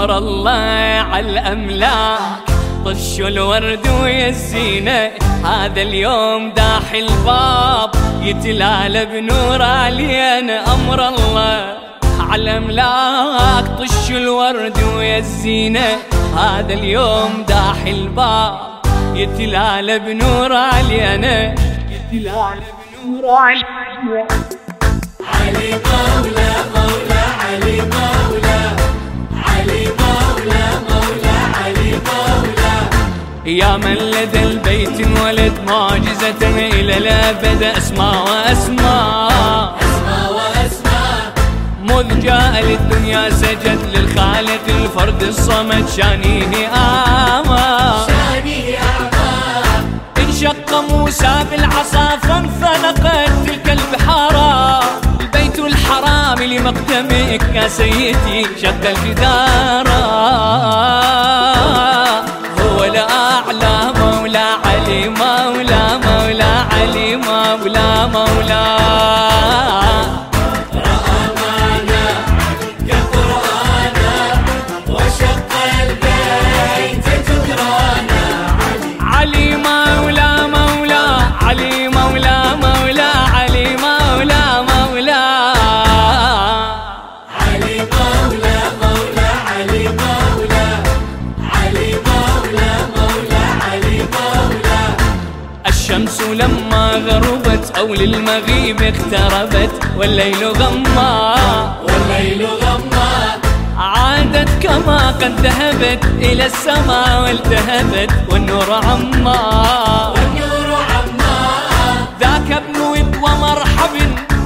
أمر الله على الأملاك. طشوا الورد ويا الزينة هذا اليوم داح الباب. يتلال بنور علينا أمر الله على الأملاك. طشوا الورد ويا الزينة هذا اليوم داح الباب. يتلال بنور علينا يتلال بنور علينا. علي مولى مولى علي مولى يا من لدى البيت انولد معجزة إلى الأبد أسماء وأسماء أسمى وأسمى. مذ جاء للدنيا سجد للخالق الفرد الصمد شانيه آما شاني أعمى انشق موسى بالعصا فانفلقت تلك البحارة. البيت الحرام لمقدمك يا سيدي شق الجدار. मौला मौला। الشمس لما غربت أو للمغيب اقتربت والليل غما والليل غمى عادت كما قد ذهبت إلى السماء والتهبت والنور عما والنور عمى ذاك ابن ود ومرحب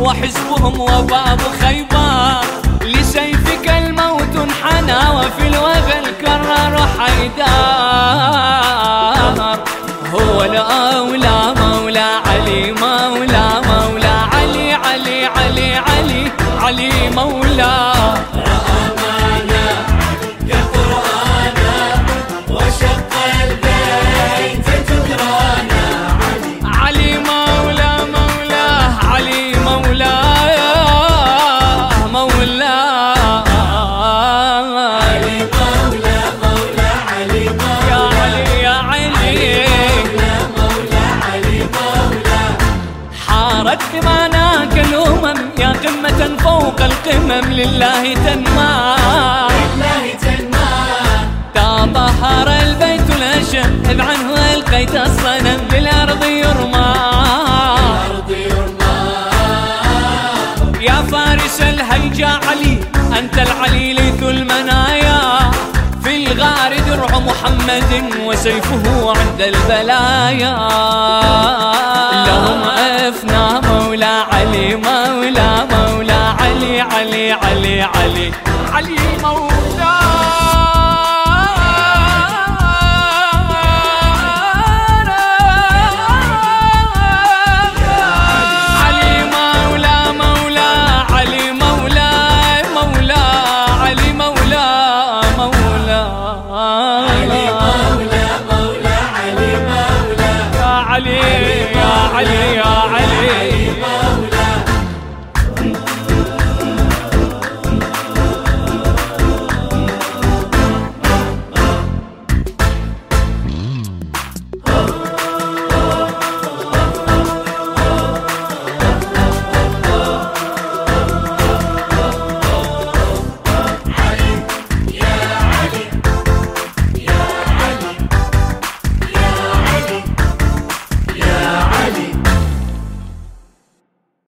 وحزبهم وباب خيبر لسيفك الموت انحنى وفي الوغى الكرر حيدار علي علي يا قمة فوق القمم لله تنمى. الله تنمى. تظهر البيت الأشم إذ عنه ألقيت الصنم بالأرض يرمى. أرض يرمى. يا فارس الهيجا علي أنت العلي ليث المنايا. في الغار درع محمد وسيفه عند البلايا. علي